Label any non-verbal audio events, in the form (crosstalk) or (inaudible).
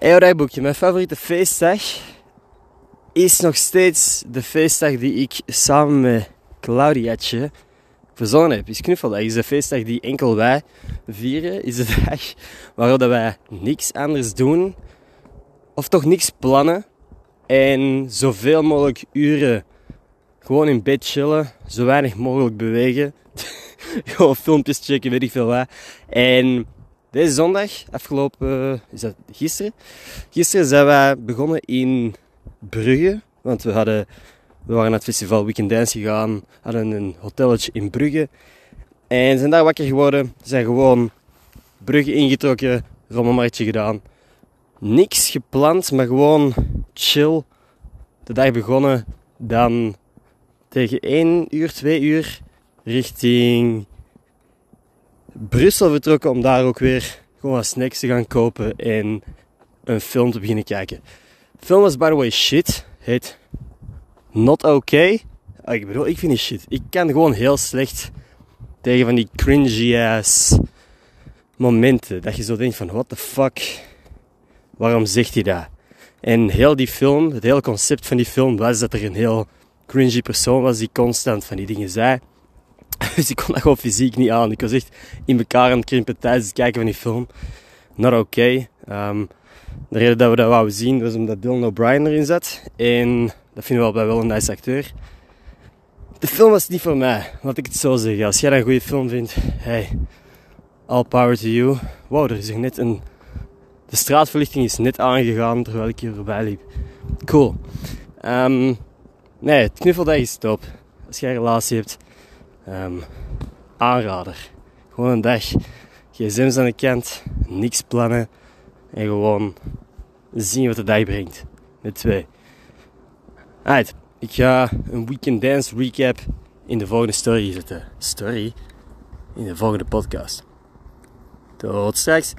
Hey, rijboekje. Mijn favoriete feestdag is nog steeds de feestdag die ik samen met Claudiatje verzonnen heb. Is knuffeldag. Is de feestdag die enkel wij vieren. Is de (laughs) dag waarop dat wij niks anders doen. Of toch niks plannen. En zoveel mogelijk uren gewoon in bed chillen. Zo weinig mogelijk bewegen. (laughs) gewoon filmpjes checken, weet ik veel wat. En deze zondag, afgelopen, is dat gisteren? Gisteren zijn wij begonnen in Brugge. Want we, hadden, we waren naar het festival Weekend Dance gegaan. Hadden een hotelletje in Brugge. En zijn daar wakker geworden. Zijn gewoon Brugge ingetrokken. Rommelmarktje gedaan. Niks gepland, maar gewoon chill. De dag begonnen. Dan tegen 1 uur, 2 uur richting Brussel vertrokken om daar ook weer gewoon wat snacks te gaan kopen en een film te beginnen kijken. De film was by the way shit. Heet Not Okay. Ah, ik bedoel, ik vind die shit. Ik kan gewoon heel slecht tegen van die cringy ass momenten. Dat je zo denkt van what the fuck. Waarom zegt hij dat? En heel die film, het hele concept van die film was dat er een heel cringy persoon was die constant van die dingen zei. (laughs) Dus ik kon dat gewoon fysiek niet aan. Ik was echt in elkaar aan het krimpen tijdens het kijken van die film. Not okay. Um, de reden dat we dat wouden zien was omdat Dylan O'Brien erin zat. En dat vinden we wel, wel een nice acteur. De film was niet voor mij, laat ik het zo zeggen. Als jij een goede film vindt, hey, all power to you. Wow, er is net een... De straatverlichting is net aangegaan terwijl ik hier voorbij liep. Cool. Um, nee, het knuffeldag is top. Als jij een relatie hebt, um, aanrader. Gewoon een dag. GSM's aan de kant, niks plannen en gewoon zien wat de dag brengt. Met twee. Alright, ik ga een weekend dance recap in de volgende story zetten. Story? In de volgende podcast. Tot straks.